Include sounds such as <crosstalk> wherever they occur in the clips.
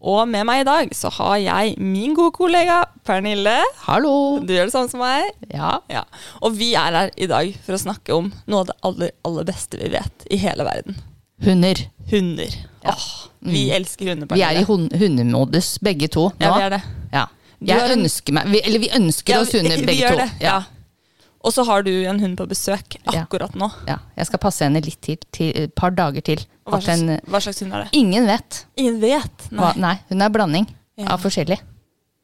Og med meg i dag så har jeg min gode kollega Pernille. Hallo! Du gjør det samme som meg. Ja. Ja. Og vi er her i dag for å snakke om noe av det aller, aller beste vi vet i hele verden. Hunder. Hunder. Åh, vi elsker hunder. Pernille. Vi er i Pernille. hun hundemodus begge to nå. Ja, vi er det. Ja. Jeg er ønsker meg vi, Eller vi ønsker Ja, oss hunder vi- vi gjør to. Det. Ja. Og så har du en hund på besøk akkurat nå. Ja. Jeg skal passe henne litt til, til et par dager til. Hva slags, den, hva slags hund er det? ingen vet. Ingen vet. Nei. Hva, nei, hun er blanding Ja. av forskjellig.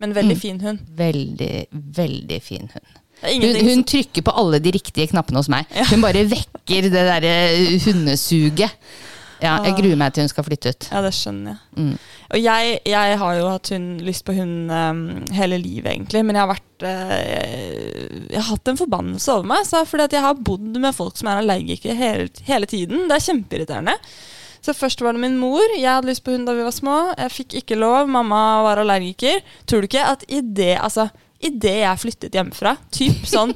Men veldig Mm. fin hund. Veldig, veldig fin hund. Hun, hun trykker på alle de riktige knappene hos meg. Hun bare vekker det derre hundesuget. Ja, jeg Ah. gruer meg til hun skal flytte ut. Ja, det skjønner jeg. Mm. Og jeg, jeg har jo hatt hun, lyst på hund um, hele livet, egentlig. Men jeg har vært eh, Jeg har hatt en forbannelse over meg. Så fordi at jeg har bodd med folk som er allergikere hele, hele tiden. Det er kjempeirriterende. Så først var det min mor. Jeg hadde lyst på hund da vi var små. Jeg fikk ikke lov. Mamma var allergiker. Tror du ikke at i det, altså, i det jeg flyttet hjemmefra, typ sånn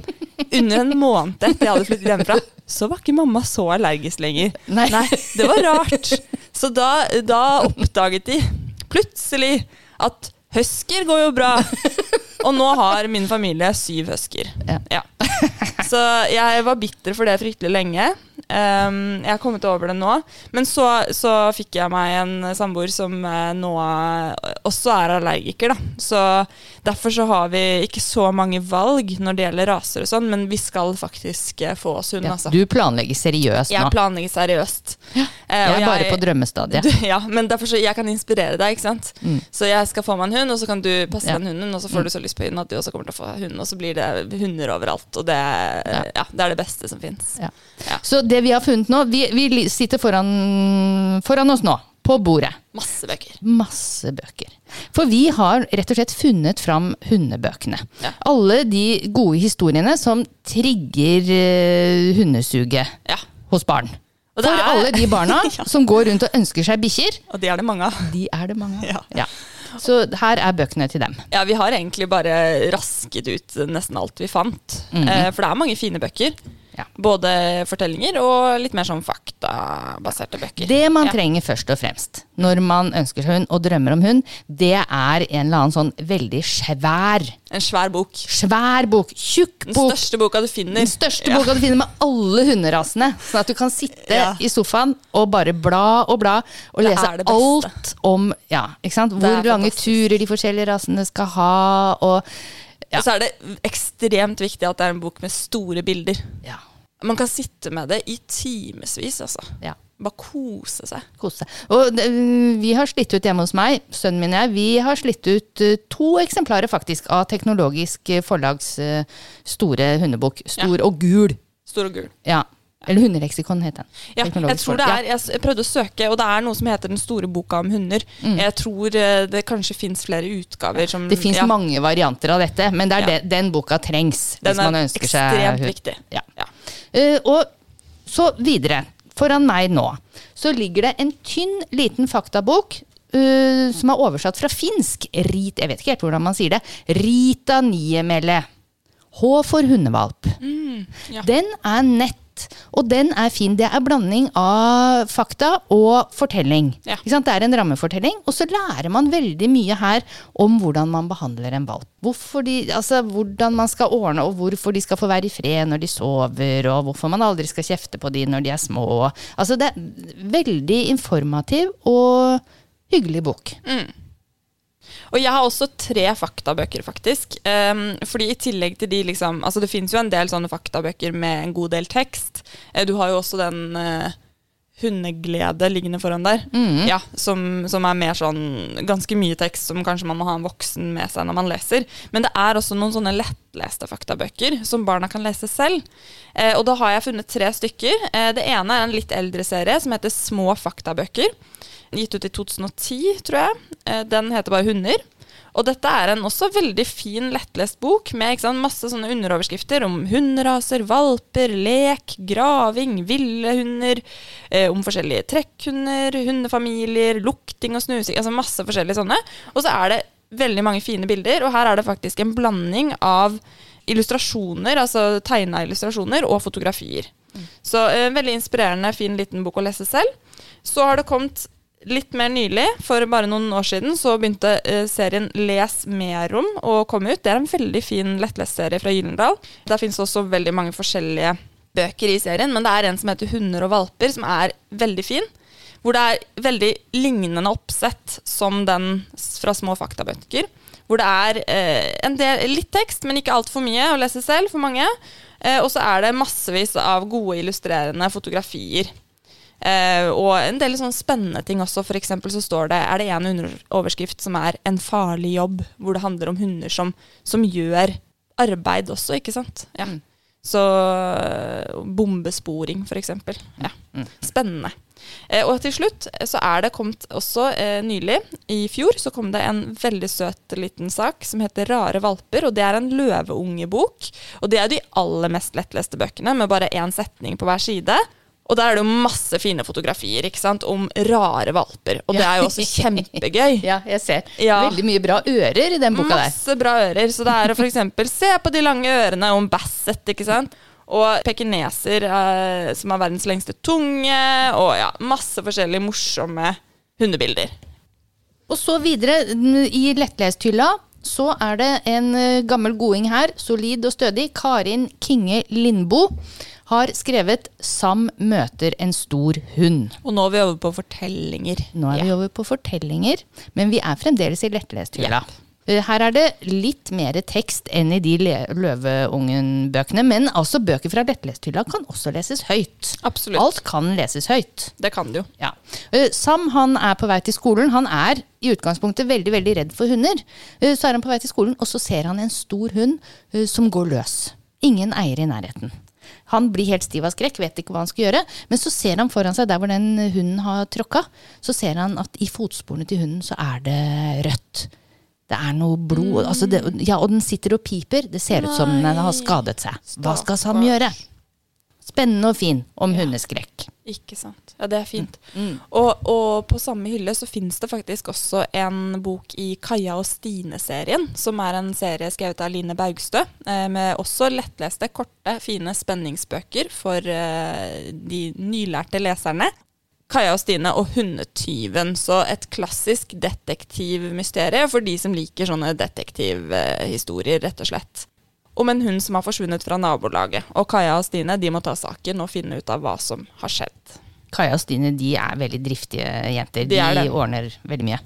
under en måned etter jeg hadde flyttet hjemmefra, så var ikke mamma så allergisk lenger. Nei. Nei, det var rart. Så da, da oppdaget de plutselig at husker går jo bra. Og nå har min familie syv husker. Ja. Så jeg var bitter for det fryktelig lenge. Um, jeg har kommet over det nå. Men så, så fikk jeg meg en samboer som eh, nå også er allergiker. Da. Så derfor så har vi ikke så mange valg når det gjelder raser og sånn, men vi skal faktisk eh, få oss hund, Ja, altså. du planlegger seriøst nå? Jeg planlegger seriøst. Ja, Jeg er bare på drømmestadiet. <laughs> du, ja, men derfor så jeg kan inspirere deg, ikke sant. Mm. Så jeg skal få meg en hund, og så kan du passe Ja. den hunden, og så får du så lyst på hund at du også kommer til å få hund, og så blir det hunder overalt. Og det, Ja. det er det beste som fins. Ja. Så det vi har funnet nå Vi, vi sitter foran, foran oss nå, på bordet. Masse bøker. Masse bøker. For vi har rett og slett funnet fram hundebøkene. Ja. Alle de gode historiene som trigger uh, hundesuget Ja. hos barn. Og det For er- alle de barna <laughs> Ja. som går rundt og ønsker seg bikkjer, Og de er det mange av. de er det mange av. Så her er bøkene til dem. Ja, vi har egentlig bare rasket ut nesten alt vi fant. Mhm. eh, for det er mange fine bøker. Ja. Både fortellinger og litt mer sånn faktabaserte bøker. Det man ja. trenger først og fremst når man ønsker seg hund og drømmer om hund, det er en eller annen sånn veldig svær, En svær bok. svær bok. Tjukk bok. Den største boka du finner. Den største Ja. boka du finner med alle hunderasene. Sånn at du kan sitte Ja. i sofaen og bare bla og bla og Det lese alt om ja? Hvor lange turer de forskjellige rasene skal ha. Og, Ja. Og så er det ekstremt viktig at det er en bok med store bilder. ja, Man kan sitte med det i timevis, altså. ja. Bare kose seg. Kose seg. Og det, vi har slitt ut hjemme hos meg, sønnen min og jeg, vi har slitt ut eh, to eksemplarer faktisk av Teknologisk forlags eh, store hundebok. Stor og gul. Stor og gul. Ja. Eller Hundeleksikon het den. Ja, jeg tror det er, jeg prøvde å søke, og det er noe som heter Den store boka om hunder. Jeg tror eh, det kanskje fins flere utgaver som Mm. Det fins ja, mange varianter av dette, men det er Ja. det, den boka trengs Den hvis man er ønsker seg hund. Den er ekstremt viktig. Ja. Ja. Eh, og så videre. Foran meg nå så ligger det en tynn, liten faktabok Uh, som er oversatt fra finsk. Rit, jeg vet ikke helt hvordan man sier det. Rita Niemelle. H for hundevalp. Mm, ja. Den er nett, og den er fin. Det er blanding av fakta og fortelling. Ja. Det er en rammefortelling, og så lærer man veldig mye her om hvordan man behandler en valp. De, altså, hvordan man skal ordne, og hvorfor de skal få være i fred når de sover, og hvorfor man aldri skal kjefte på de når de er små. Altså, det er veldig informativ og hyggelig bok. Og jeg har også tre faktabøker, faktisk. Um, fordi i tillegg til de liksom Altså, det fins jo en del sånne faktabøker med en god del tekst. Eh, du har jo også den uh, Hundeglede liggende foran der. Ja, som, som er mer sånn ganske mye tekst som kanskje man må ha en voksen med seg når man leser. Men det er også noen sånne lettleste faktabøker som barna kan lese selv. Eh, og da har jeg funnet tre stykker. Eh, det ene er en litt eldre serie som heter Små faktabøker. Gitt ut i 2010, tror jeg. Eh, den heter bare Hunder. Og dette er en også veldig fin, lettlest bok med sant, masse sånne underoverskrifter om hunderaser, valper, lek, graving, ville hunder, eh, om forskjellige trekkhunder, hundefamilier, lukting og snusing, altså masse forskjellige sånne. Og så er det veldig mange fine bilder, og her er det faktisk en blanding av illustrasjoner, altså tegna illustrasjoner, og fotografier. Så eh, veldig inspirerende, fin liten bok å lese selv. Så har det kommet litt mer nylig, for bare noen år siden, så begynte eh, serien Les mer om å komme ut. Det er en veldig fin lettlestserie fra Gyllendal. Der fins også veldig mange forskjellige bøker i serien, men det er en som heter Hunder og valper, som er veldig fin. Hvor det er veldig lignende oppsett som den fra små faktabøker. Hvor det er eh, en del, litt tekst, men ikke altfor mye å lese selv for mange. Eh, og så er det massevis av gode illustrerende fotografier. Eh, og en del sånn spennende ting også. For så står det, er det en underoverskrift som er 'En farlig jobb', hvor det handler om hunder som, som gjør arbeid også, ikke sant. Ja. Så øh, bombesporing, eksempel. Ja. Spennende. Eh, og til slutt eh, så er det kommet også eh, nylig, i fjor, så kom det en veldig søt liten sak som heter 'Rare valper'. Og det er en løveungebok. Og det er de aller mest lettleste bøkene, med bare én setning på hver side. Og der er det jo masse fine fotografier ikke sant, om rare valper. Og det er jo også kjempegøy. <laughs> Ja, jeg ser. Ja. Veldig mye bra ører i den boka der. Masse bra ører. Så det er å eksempel se på de lange ørene om basset, ikke sant. Og pekineser, eh, som har verdens lengste tunge. Og ja, masse forskjellige morsomme hundebilder. Og så videre i lettlesthylla så er det en eh, gammel goding her, solid og stødig. Karin Kinge Lindbo har skrevet 'Sam møter en stor hund'. Og nå er vi over på fortellinger. Nå er vi over på fortellinger, men vi er fremdeles i lettlesthylla. Jepp. Eh, Her er det litt mer tekst enn i de Løveungen-bøkene, men altså bøker fra lettlesthylla kan også leses høyt. Absolutt. Alt kan leses høyt. Det kan det jo. Ja. Eh, Sam han er på vei til skolen. Han er i utgangspunktet veldig veldig redd for hunder. Eh, Så er han på vei til skolen, og så ser han en stor hund som går løs. Ingen eier i nærheten. Han blir helt stiv av skrekk, vet ikke hva han skal gjøre. Men så ser han foran seg der hvor den hunden har tråkka, så ser han at i fotsporene til hunden så er det rødt. Det er noe blod. Altså det, ja, og den sitter og piper. Det ser ut som den har skadet seg. Hva skal Sam gjøre? Spennende og fin om hundeskrekk. Ikke sant. Ja, det er fint. Og, og på samme hylle så fins det faktisk også en bok i Kaja og Stine-serien, som er en serie skrevet av Line Baugstø, eh, med også lettleste, korte, fine spenningsbøker for eh, de nylærte leserne. Kaja og Stine og Hundetyven, så et klassisk detektivmysterium for de som liker sånne detektivhistorier, rett og slett. Om en hund som har forsvunnet fra nabolaget. Og Kaja og Stine de må ta saken og finne ut av hva som har skjedd. Kaja og Stine de er veldig driftige jenter. De De, er ordner veldig mye.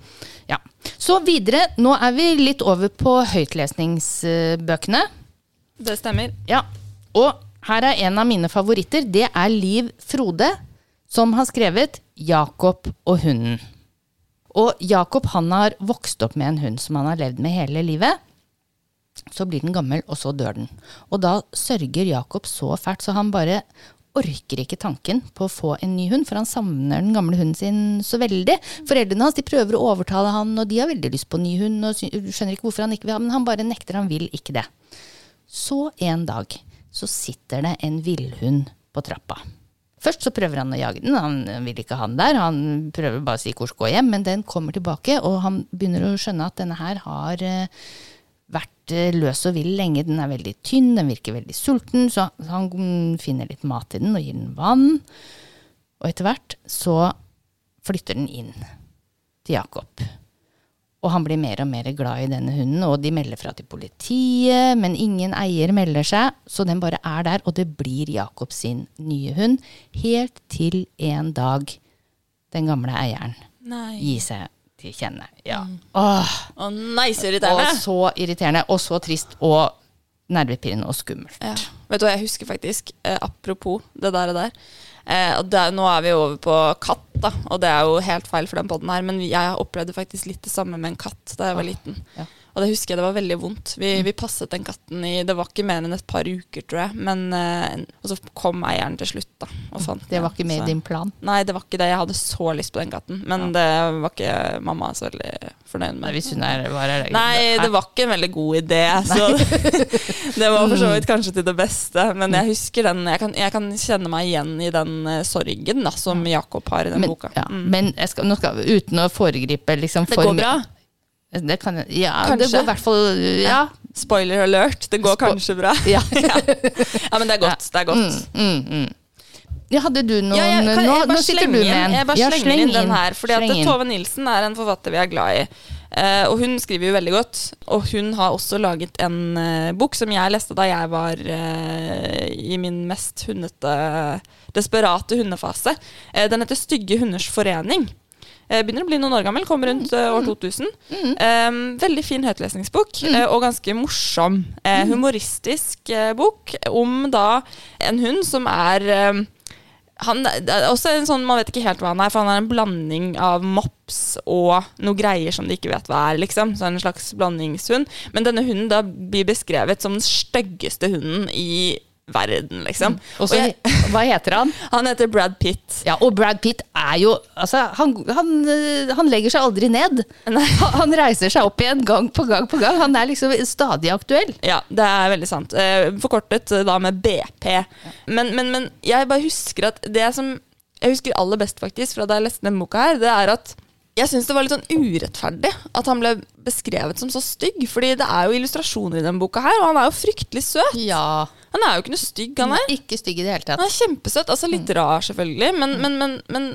Ja. Så videre. Nå er vi litt over på høytlesningsbøkene. Det stemmer. Ja. Og her er en av mine favoritter. Det er Liv Frode, som har skrevet 'Jakob og hunden'. Og Jakob han har vokst opp med en hund som han har levd med hele livet. Så blir den gammel, og så dør den. Og da sørger Jakob så fælt, så han bare orker ikke tanken på å få en ny hund, for han savner den gamle hunden sin så veldig. Foreldrene hans de prøver å overtale han, og de har veldig lyst på en ny hund, og skjønner ikke hvorfor han ikke vil ha, men han bare nekter, han vil ikke det. Så en dag så sitter det en villhund på trappa. Først så prøver han å jage den, han vil ikke ha den der. Han prøver bare å si 'hvor skal gå hjem, men den kommer tilbake, og han begynner å skjønne at denne her har eh, vært eh, løs og vill lenge. Den er veldig tynn, den virker veldig sulten, så han finner litt mat i den og gir den vann. Og etter hvert så flytter den inn til Jakob. Og han blir mer og mer glad i denne hunden, og de melder fra til politiet, men ingen eier melder seg, så den bare er der, og det blir Jakob sin nye hund, helt til en dag den gamle eieren Nei. gir seg til kjenne. Ja. Åh, Å nei, så irriterende. og så irriterende, og så trist, og nervepirrende og skummelt. Ja. Vet du hva jeg husker faktisk, eh, apropos det der og der. Eh, det, nå er vi over på katt, da, og det er jo helt feil for den podden her, men jeg opplevde faktisk litt det samme med en katt da jeg var liten. ja. Og det husker jeg det var veldig vondt. Vi, vi passet den katten i Det var ikke mer enn et par uker, tror jeg. Men, eh, og så kom eieren til slutt, da. Og fant Det var ikke med i din plan. Nei, det var ikke det. Jeg hadde så lyst på den katten. Men det var ikke mamma så veldig fornøyd med. hvis hun er, var er, Nei, det var ikke en veldig god idé. Så <laughs> det var for så vidt kanskje til det beste. Men jeg husker den Jeg kan, jeg kan kjenne meg igjen i den eh, sorgen da, som Jakob har i den men, boka. ja, Mm. men skal, nå skal, uten å foregripe liksom, Det går bra. Det kan, ja, Kanskje. det går i hvert fall Ja. Spoiler alert, det går Spo- kanskje bra. <laughs> <laughs> ja. Ja, men det er godt. Det er godt. Mm, mm. Ja, hadde du noen Ja, jeg, kan, nå, nå sitter du med en. inn, jeg bare Ja, slenger sleng inn den her. Fordi at. Tove Nilsen er en forfatter vi er glad i. Uh, og hun skriver jo veldig godt. Og hun har også laget en uh, bok som jeg leste da jeg var uh, i min mest hundete, desperate hundefase. Den heter 'Stygge hunders forening'. Eh, begynner å bli noen år gammel, kom rundt eh, år 2000. Eh, veldig fin høytlesningsbok, eh, og ganske morsom. Humoristisk bok om da en hund som er han også en sånn, Man vet ikke helt hva han er, for han er en blanding av mops og noe greier som de ikke vet hva er. liksom, så En slags blandingshund. Men denne hunden da blir beskrevet som den styggeste hunden i verden. liksom. Og så, <laughs> hva heter han? <laughs> han heter Brad Pitt. Ja, og Brad Pitt er jo Altså, han, han, øh, han legger seg aldri ned. <laughs> Han, han reiser seg opp igjen gang på gang på gang. Han er liksom stadig aktuell. Ja, det er veldig sant. Eh, forkortet eh, da med BP. Men, men, men jeg bare husker at det som jeg husker aller best faktisk fra da jeg leste denne boka, her, det er at jeg syns det var litt sånn urettferdig at han ble beskrevet som så stygg. Fordi det er jo illustrasjoner i denne boka her, og han er jo fryktelig søt. Ja. Han er jo ikke noe stygg, han er. Ikke stygg i det hele tatt. Han er kjempesøt. Altså litt rar, selvfølgelig, men, men, men, men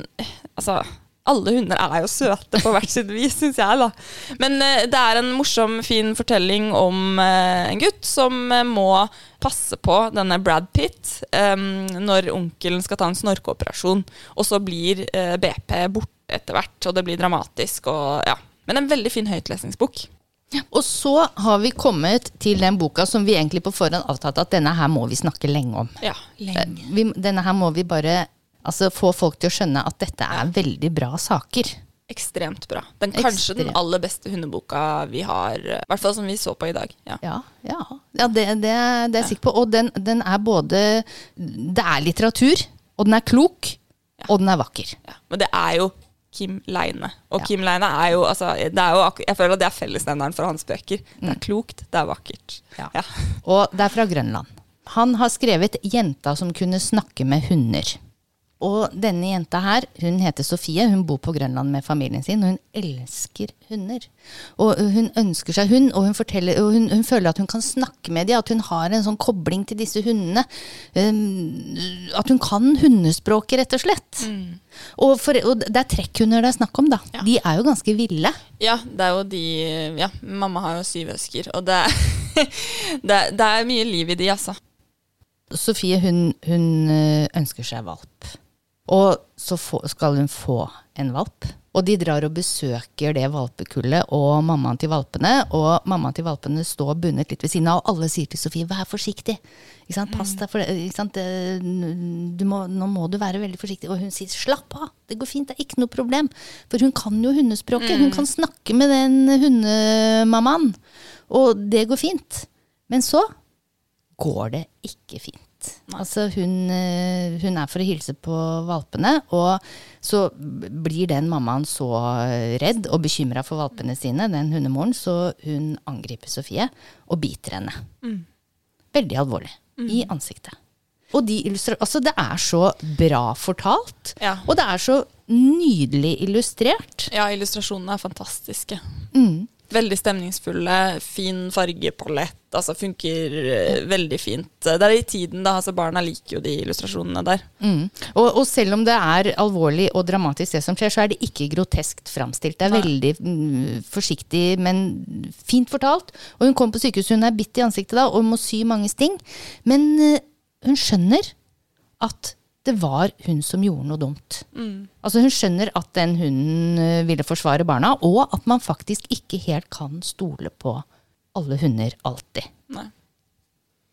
altså alle hunder er jo søte på hvert sitt vis, syns jeg. da. Men uh, det er en morsom, fin fortelling om uh, en gutt som uh, må passe på denne Brad Pitt um, når onkelen skal ta en snorkeoperasjon. Og så blir BP borte etter hvert, og det blir dramatisk. og ja. Men en veldig fin høytlesningsbok. Og så har vi kommet til den boka som vi egentlig på forhånd avtalte at denne her må vi snakke lenge om. Ja, lenge. Vi, denne her må vi bare altså, få folk til å skjønne at dette er veldig bra saker. Ekstremt bra. Den Kanskje den aller beste hundeboka vi har, eh, i hvert fall som vi så på i dag. Ja. Ja, ja. ja det, det, det er jeg sikker på. Og den, den er både Det er litteratur, og den er klok, og den er vakker. Ja, men det er jo Kim Leine. Og Ja. Kim Leine er jo, altså, det er jo Jeg føler at det er fellesnevneren for hans bøker. Det Mm. er klokt, det er vakkert. Ja. Ja. Og det er fra Grønland. Han har skrevet 'Jenta som kunne snakke med hunder'. Og denne jenta her, hun heter Sofie. Hun bor på Grønland med familien sin, og hun elsker hunder. Og hun ønsker seg hund, og hun, forteller, og hun, hun føler at hun kan snakke med dem, at hun har en sånn kobling til disse hundene. Um, at hun kan hundespråket, rett og slett. Og, for, og det er trekkhunder det er snakk om, da. Ja. De er jo ganske ville. ja, det er jo de Ja, mamma har jo syv øsker, og det, <laughs> det, er- det er mye liv i de, altså. Sofie hun, hun øh, ønsker seg valp. Og så få, skal hun få en valp. Og de drar og besøker det valpekullet og mammaen til valpene. Og mammaen til valpene står bundet litt ved siden av, og alle sier til Sofie 'vær forsiktig'. Ikke sant? Pass deg for det. Ikke sant? Du må, nå må du være veldig forsiktig. Og hun sier 'slapp av, det går fint, det er ikke noe problem'. For hun kan jo hundespråket. Hun kan snakke med den hundemammaen. Og det går fint. Men så går det ikke fint. Altså hun, eh, hun er for å hilse på valpene, og så blir den mammaen så redd og bekymra for valpene sine, den hundemoren, så hun angriper Sofie og biter henne. Veldig alvorlig. I ansiktet. Og de altså det er så bra fortalt, Ja. og det er så nydelig illustrert. Ja, illustrasjonene er fantastiske. Mm. Veldig stemningsfulle, fin fargepalett. Altså funker eh, veldig fint. Det er i tiden, da. altså Barna liker jo de illustrasjonene der. Mm. Og, og selv om det er alvorlig og dramatisk det som skjer, så er det ikke groteskt framstilt. Det er Nei. veldig mm, forsiktig, men fint fortalt. Og hun kom på sykehus, hun er bitt i ansiktet da, og må sy mange sting. Men uh, hun skjønner at det var hun som gjorde noe dumt. Altså Hun skjønner at den hunden eh, ville forsvare barna, og at man faktisk ikke helt kan stole på alle hunder alltid. Nei.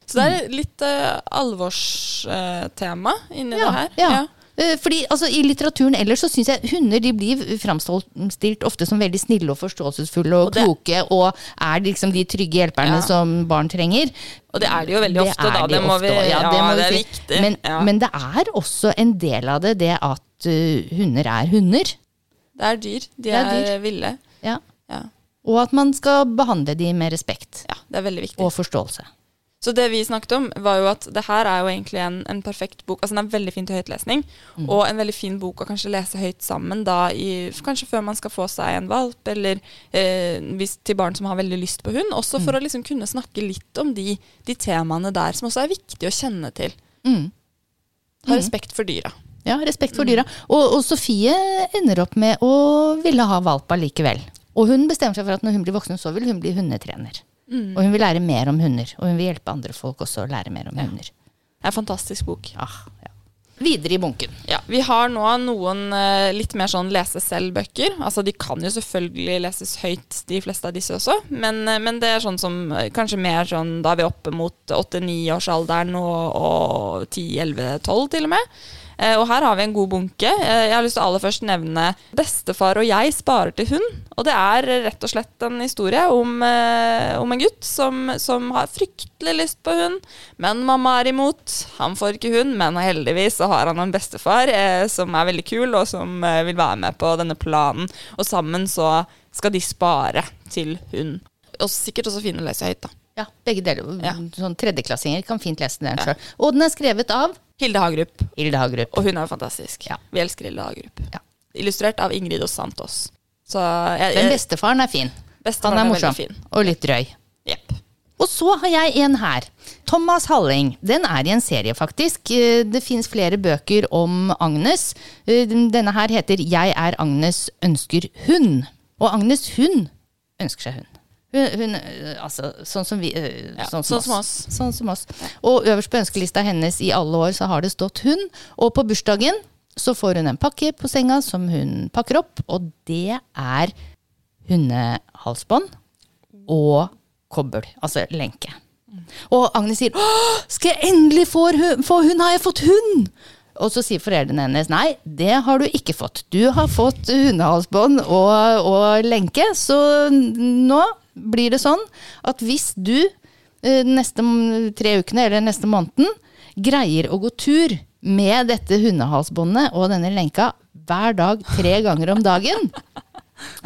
Så det er litt uh, alvorstema inni Ja, det her. ja. Eh, Fordi altså, I litteraturen ellers så syns jeg hunder de blir framstilt ofte som veldig snille og forståelsesfulle og, Og kloke, og er liksom de trygge hjelperne Ja. som barn trenger. Og det er de jo veldig Det ofte, da. de Det må ofte, vi, ja, det må vi det er si. viktig. Men, ja. men det er også en del av det, det at uh, hunder er hunder. det er dyr. De er er, dyr. ville. Ja. Ja. Og at man skal behandle de med respekt ja, det er veldig viktig. og forståelse. Så det vi snakket om, var jo at det her er jo egentlig en, en perfekt bok. Altså Den er veldig fin til høytlesning, Mm. og en veldig fin bok å kanskje lese høyt sammen da i, kanskje før man skal få seg en valp, eller eh, hvis, til barn som har veldig lyst på hund. Også Mm. for å liksom kunne snakke litt om de, de temaene der som også er viktig å kjenne til. Mm. Ha respekt for dyra. Ja, respekt for dyra. Og, og Sofie ender opp med å ville ha valp allikevel. Og hun bestemmer seg for at når hun blir voksen, så vil hun bli hundetrener. Og hun vil lære mer om hunder. Og hun vil hjelpe andre folk også å lære mer om hunder. Det er en fantastisk bok. Ah, ja. Videre i bunken. Ja, Vi har nå noen eh, litt mer sånn lese selv-bøker. Altså De kan jo selvfølgelig leses høyt, de fleste av disse også. Men, eh, men det er sånn som eh, kanskje mer sånn Da er vi oppe mot 8-9-årsalderen og, 10-11-12 til og med. Eh, og her har vi en god bunke. Eh, jeg har lyst til å aller først nevne 'Bestefar og jeg sparer til hund'. Og det er rett og slett en historie om, eh, om en gutt som, som har fryktelig lyst på hund, men mamma er imot. Han får ikke hund, men heldigvis så har han en bestefar som er veldig kul, og som vil være med på denne planen. Og sammen så skal de spare til hund. Og sikkert også fine lese høyt, da. Ja, begge deler. Ja. Sånn Tredjeklassinger kan fint lese den sjøl. Og den er skrevet av Hilde Hagerup. Hilde Hagerup. Og hun er jo fantastisk. Ja. Vi elsker Hilde Hagerup. Ja. Illustrert av Ingrid og Santos. Så jeg, jeg, Men bestefaren er fin. bestefaren Han er morsom. fin. Og litt drøy. Yep. Og så har jeg en her. Thomas Halling. Den er i en serie, faktisk. Eh, Det fins flere bøker om Agnes. Eh, Denne her heter 'Jeg er Agnes ønsker hund'. Og Agnes, hun ønsker seg hund. Hun, hun eh, altså, sånn som vi eh, Ja, sånn, sånn som som oss. Sånn som oss. Og øverst på ønskelista hennes i alle år så har det stått hund. Og på bursdagen så får hun en pakke på senga som hun pakker opp, og det er hundehalsbånd og kobbel, altså lenke. Og Agnes sier skal jeg endelig få hund? Få hund? Har jeg fått hund?' Og så sier foreldrene hennes nei, det har du ikke fått. Du har fått hundehalsbånd og, og lenke, så nå blir det sånn at hvis du eh, neste tre ukene eller neste måneden greier å gå tur med dette hundehalsbåndet og denne lenka hver dag tre <laughs> ganger om dagen,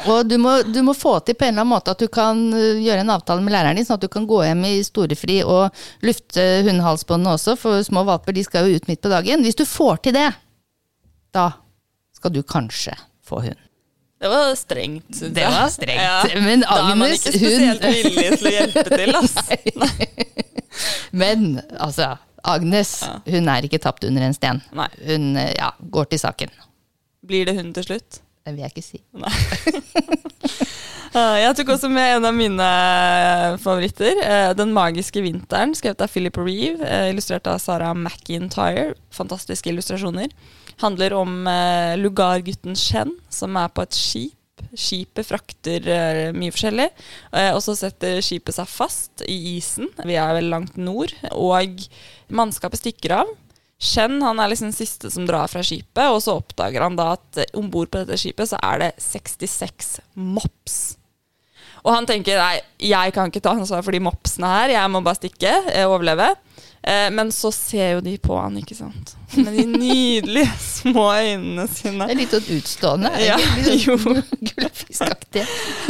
og du må, du må få til på en eller annen måte at du kan øh, gjøre en avtale med læreren din, sånn at du kan gå hjem i storefri og lufte hundehalsbåndene også, for små valper de skal jo ut midt på dagen. Hvis du får til det, da skal du kanskje få hund. Det var strengt, syns jeg. Det var strengt. Men da er man ikke spesielt hun- villig til å hjelpe til, ass. <laughs> Men altså, Agnes hun er ikke tapt under en sten. Nei. Hun ja, går til saken. Blir det hun til slutt? Det vil jeg ikke si. Nei. <laughs> Jeg tok også med en av mine eh, favoritter. eh, 'Den magiske vinteren', skrevet av Philip Reeve. eh, Illustrert av Sarah McIntyre. Fantastiske illustrasjoner. Handler om eh, lugargutten Shen, som er på et skip. Skipet frakter eh, mye forskjellig, eh, og så setter skipet seg fast i isen. Vi er vel langt nord, og mannskapet stikker av. Shen han er liksom den siste som drar fra skipet, og så oppdager han da at om bord på dette skipet så er det 66 mops. Og han tenker nei, jeg kan ikke ta ansvar for de mopsene her, jeg må bare stikke, eh, overleve. Eh, men så ser jo de på han, ikke sant. Med de nydelige små øynene sine. Det er litt sånn utstående. Ja, litt sånn <laughs> gullfiskaktig.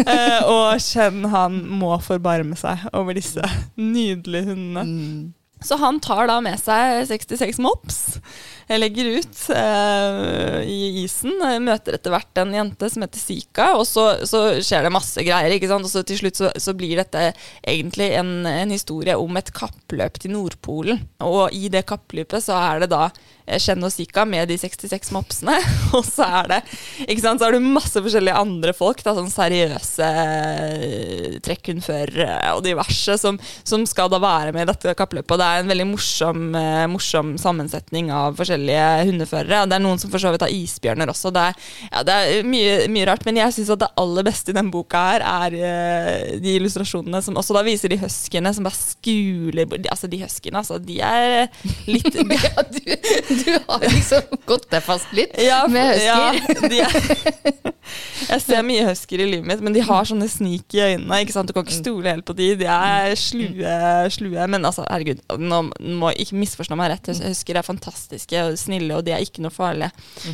Eh, og kjenn han må forbarme seg over disse nydelige hundene. Så han tar da med seg 66 mops, eh, legger ut eh, i isen, Jeg møter etter hvert en jente som heter Sika, og så, så skjer det masse greier, ikke sant? og så til slutt så, så blir dette egentlig en, en historie om et kappløp til Nordpolen. Og i det kappløpet så er det da Chen og Sika med de 66 mopsene, <laughs> og så er det ikke sant, så er det masse forskjellige andre folk, da, sånn seriøse eh, trekkhundførere og diverse, som, som skal da være med i dette kappløpet. Og det er en veldig morsom, eh, morsom sammensetning av forskjellige forskjellige hundeførere. Og det er noen som for så vidt har isbjørner også. Det er, ja, det er mye, mye rart. Men jeg syns at det aller beste i den boka her er eh, de illustrasjonene som også da viser de huskyene som bare skuler Altså, de huskyene, altså, de er litt <laughs> Ja, du, du har liksom gått deg fast litt Ja, med ja, de er, <laughs> jeg ser mye husker i livet mitt, men de har sånne snik i øynene. Ikke sant? Du kan ikke stole helt på de. De er slue, slue. Men altså, herregud, nå må ikke misforstå meg rett. Hus- Husker er fantastiske og snille, og de er ikke noe farlige.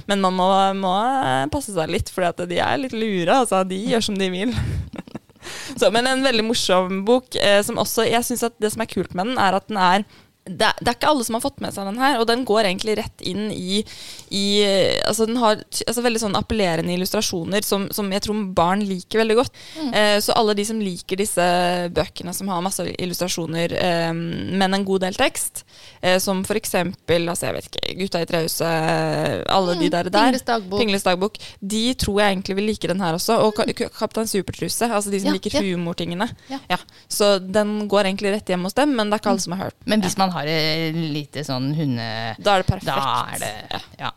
Men man må, må passe seg litt, for de er litt lure. Altså, de gjør som de vil. <laughs> Så, men en veldig morsom bok. Eh, som også, jeg synes at Det som er kult med den, er at den er det, det er ikke alle som har fått med seg den her, og den går egentlig rett inn i, i Altså den har altså veldig sånn appellerende illustrasjoner som, som jeg tror barn liker veldig godt. Eh, så alle de som liker disse bøkene som har masse illustrasjoner, eh, men en god del tekst, eh, som for eksempel altså jeg vet ikke, Gutta i trehuset, alle de der, der Pingles dagbok. De tror jeg egentlig vil like den her også. Og mm. Ka- Kaptein Supertruse, altså de som Ja, liker ja. humortingene. Ja. Ja. Så den går egentlig rett hjem hos dem, men det er ikke alle som har hørt. Men hvis man har et lite sånn hunde... Da er det perfekt. Da er det Ja.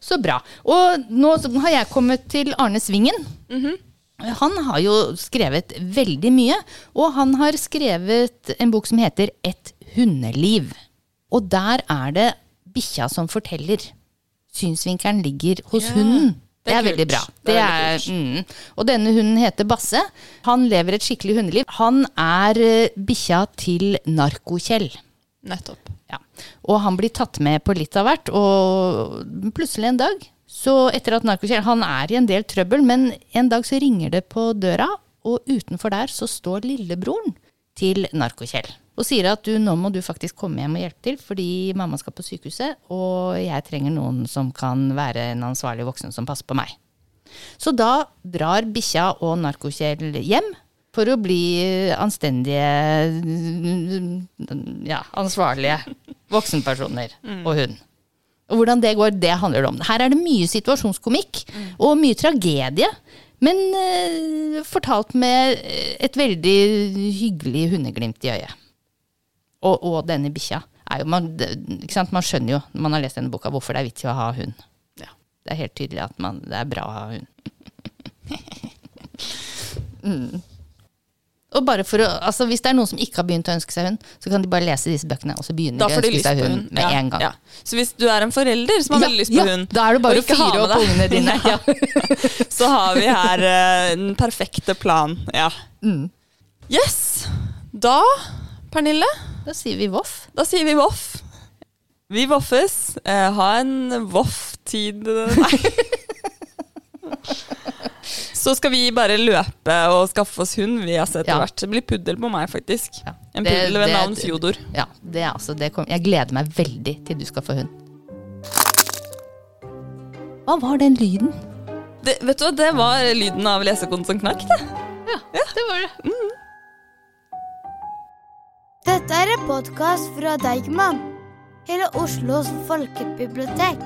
Så bra. Og nå har jeg kommet til Arne Svingen. Han har jo skrevet veldig mye, og han har skrevet en bok som heter Et hundeliv. Og der er det bikkja som forteller. Synsvinkelen ligger hos Ja, hunden. det Det er er, veldig bra. Det er er, mm. Og denne hunden heter Basse. Han lever et skikkelig hundeliv. Han er eh, bikkja til Narkokjell. Nettopp. Ja. Og han blir tatt med på litt av hvert, og plutselig en dag så etter at Narkokjell Han er i en del trøbbel, men en dag så ringer det på døra, og utenfor der så står lillebroren til Narkokjell. Og sier at du, nå må du faktisk komme hjem og hjelpe til, fordi mamma skal på sykehuset, og jeg trenger noen som kan være en ansvarlig voksen som passer på meg. Så da drar bikkja og Narkokjell hjem for å bli anstendige, ja, ansvarlige voksenpersoner og hund. Og hvordan det går, det handler det om. Her er det mye situasjonskomikk og mye tragedie. Men uh, fortalt med et veldig hyggelig hundeglimt i øyet. Og, og denne bikkja man, man skjønner jo når man har lest denne boka hvorfor det er vits i å ha hund. Ja. Det er helt tydelig at man, det er bra å ha hund. <laughs> mm. Og bare for å, altså Hvis det er noen som ikke har begynt å ønske seg hund, så kan de bare lese disse bøkene, og så begynner de å ønske seg hund med Ja, en gang. Ja. Så hvis du er en forelder som har Ja, veldig lyst på hund, da er det bare å fire opp ungene dine. <laughs> Ja. så har vi her eh, den perfekte plan. Ja. Mm. Yes. Da, Pernille, Da sier vi voff. da sier vi voff. Vi voffes. Uh, ha en voff-tid <laughs> Nei. Så skal vi bare løpe og skaffe oss hund vi har sett etter Ja. hvert. Det blir puddel på meg, faktisk. Ja. En Det- puddel ved det- navn Fjodor. Ja, det er altså, det kom, jeg gleder meg veldig til du skal få hund. Hva var den lyden? Det, vet du hva, det var lyden av lesekoden som knakk, det. Det var det. Dette er en podkast fra Deigman, Hele Oslos folkebibliotek.